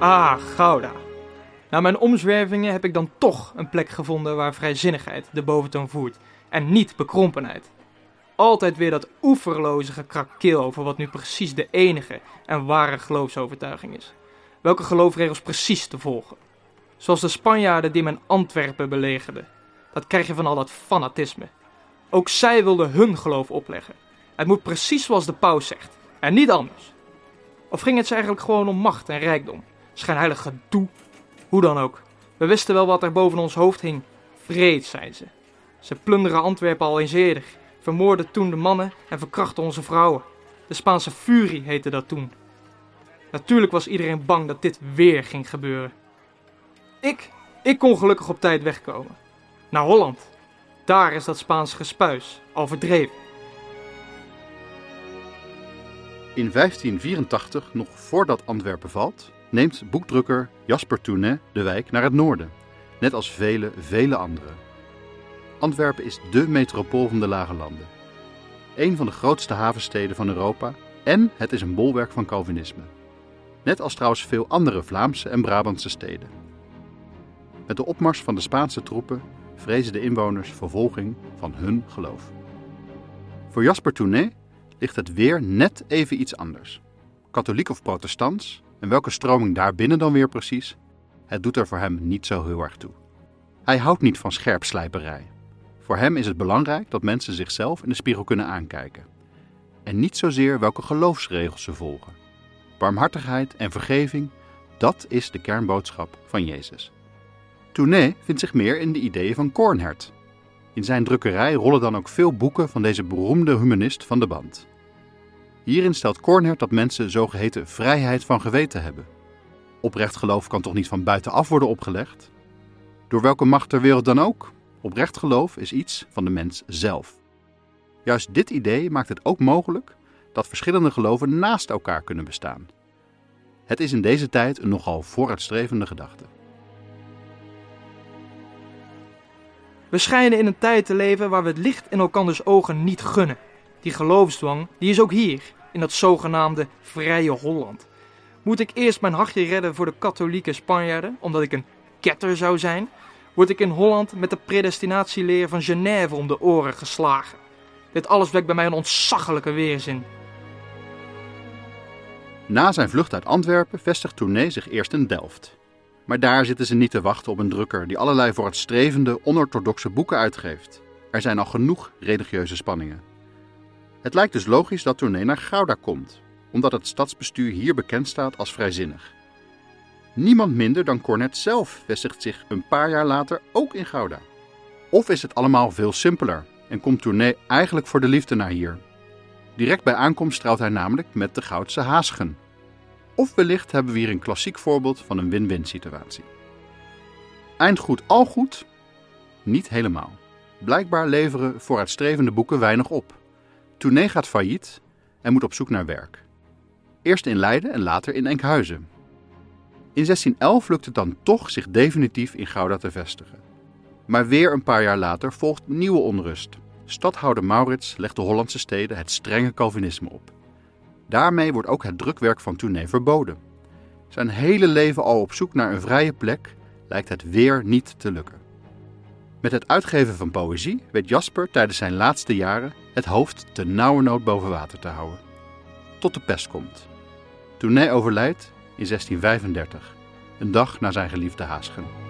Ah, Gouda. Na mijn omzwervingen heb ik dan toch een plek gevonden waar vrijzinnigheid de boventoon voert en niet bekrompenheid. Altijd weer dat oeverloze gekrakeel over wat nu precies de enige en ware geloofsovertuiging is. Welke geloofregels precies te volgen. Zoals de Spanjaarden die men Antwerpen belegerden. Dat krijg je van al dat fanatisme. Ook zij wilden hun geloof opleggen. Het moet precies zoals de paus zegt. En niet anders. Of ging het ze eigenlijk gewoon om macht en rijkdom? Schijnheilig gedoe. Hoe dan ook. We wisten wel wat er boven ons hoofd hing. Vreed, zijn ze. Ze plunderen Antwerpen al eens eerder. Vermoorden toen de mannen en verkrachten onze vrouwen. De Spaanse furie heette dat toen. Natuurlijk was iedereen bang dat dit weer ging gebeuren. Ik, ik kon gelukkig op tijd wegkomen. Naar Holland. Daar is dat Spaanse gespuis al verdreven. In 1584, nog voordat Antwerpen valt, neemt boekdrukker Jasper Tounet de wijk naar het noorden, net als vele, vele anderen. Antwerpen is dé metropool van de Lage Landen. Een van de grootste havensteden van Europa en het is een bolwerk van Calvinisme. Net als trouwens veel andere Vlaamse en Brabantse steden. Met de opmars van de Spaanse troepen vrezen de inwoners vervolging van hun geloof. Voor Jasper Tounet ligt het weer net even iets anders. Katholiek of protestants, en welke stroming daarbinnen dan weer precies, het doet er voor hem niet zo heel erg toe. Hij houdt niet van scherpslijperij. Voor hem is het belangrijk dat mensen zichzelf in de spiegel kunnen aankijken. En niet zozeer welke geloofsregels ze volgen. Barmhartigheid en vergeving, dat is de kernboodschap van Jezus. Tounet vindt zich meer in de ideeën van Kornhert. In zijn drukkerij rollen dan ook veel boeken van deze beroemde humanist van de band. Hierin stelt Kornhert dat mensen zogeheten vrijheid van geweten hebben. Oprecht geloof kan toch niet van buitenaf worden opgelegd? Door welke macht ter wereld dan ook? Oprecht geloof is iets van de mens zelf. Juist dit idee maakt het ook mogelijk dat verschillende geloven naast elkaar kunnen bestaan. Het is in deze tijd een nogal vooruitstrevende gedachte. We schijnen in een tijd te leven waar we het licht in elkanders ogen niet gunnen. Die geloofsdwang, die is ook hier, in dat zogenaamde vrije Holland. Moet ik eerst mijn hartje redden voor de katholieke Spanjaarden, omdat ik een ketter zou zijn? Word ik in Holland met de predestinatieleer van Genève om de oren geslagen? Dit alles wekt bij mij een ontzaglijke weerzin. Na zijn vlucht uit Antwerpen vestigt Tournee zich eerst in Delft. Maar daar zitten ze niet te wachten op een drukker die allerlei vooruitstrevende, onorthodoxe boeken uitgeeft. Er zijn al genoeg religieuze spanningen. Het lijkt dus logisch dat Tournee naar Gouda komt, omdat het stadsbestuur hier bekend staat als vrijzinnig. Niemand minder dan Cornet zelf vestigt zich een paar jaar later ook in Gouda. Of is het allemaal veel simpeler en komt Tournee eigenlijk voor de liefde naar hier? Direct bij aankomst trouwt hij namelijk met de Goudse Haasgen. Of wellicht hebben we hier een klassiek voorbeeld van een win-win situatie. Eind goed al goed? Niet helemaal. Blijkbaar leveren vooruitstrevende boeken weinig op. Tournee gaat failliet en moet op zoek naar werk. Eerst in Leiden en later in Enkhuizen. In 1611 lukt het dan toch zich definitief in Gouda te vestigen. Maar weer een paar jaar later volgt nieuwe onrust. Stadhouder Maurits legt de Hollandse steden het strenge Calvinisme op. Daarmee wordt ook het drukwerk van Tournee verboden. Zijn hele leven al op zoek naar een vrije plek lijkt het weer niet te lukken. Met het uitgeven van poëzie weet Jasper tijdens zijn laatste jaren het hoofd te nauwernood boven water te houden. Tot de pest komt. Tournee overlijdt in 1635, een dag na zijn geliefde Haasgen.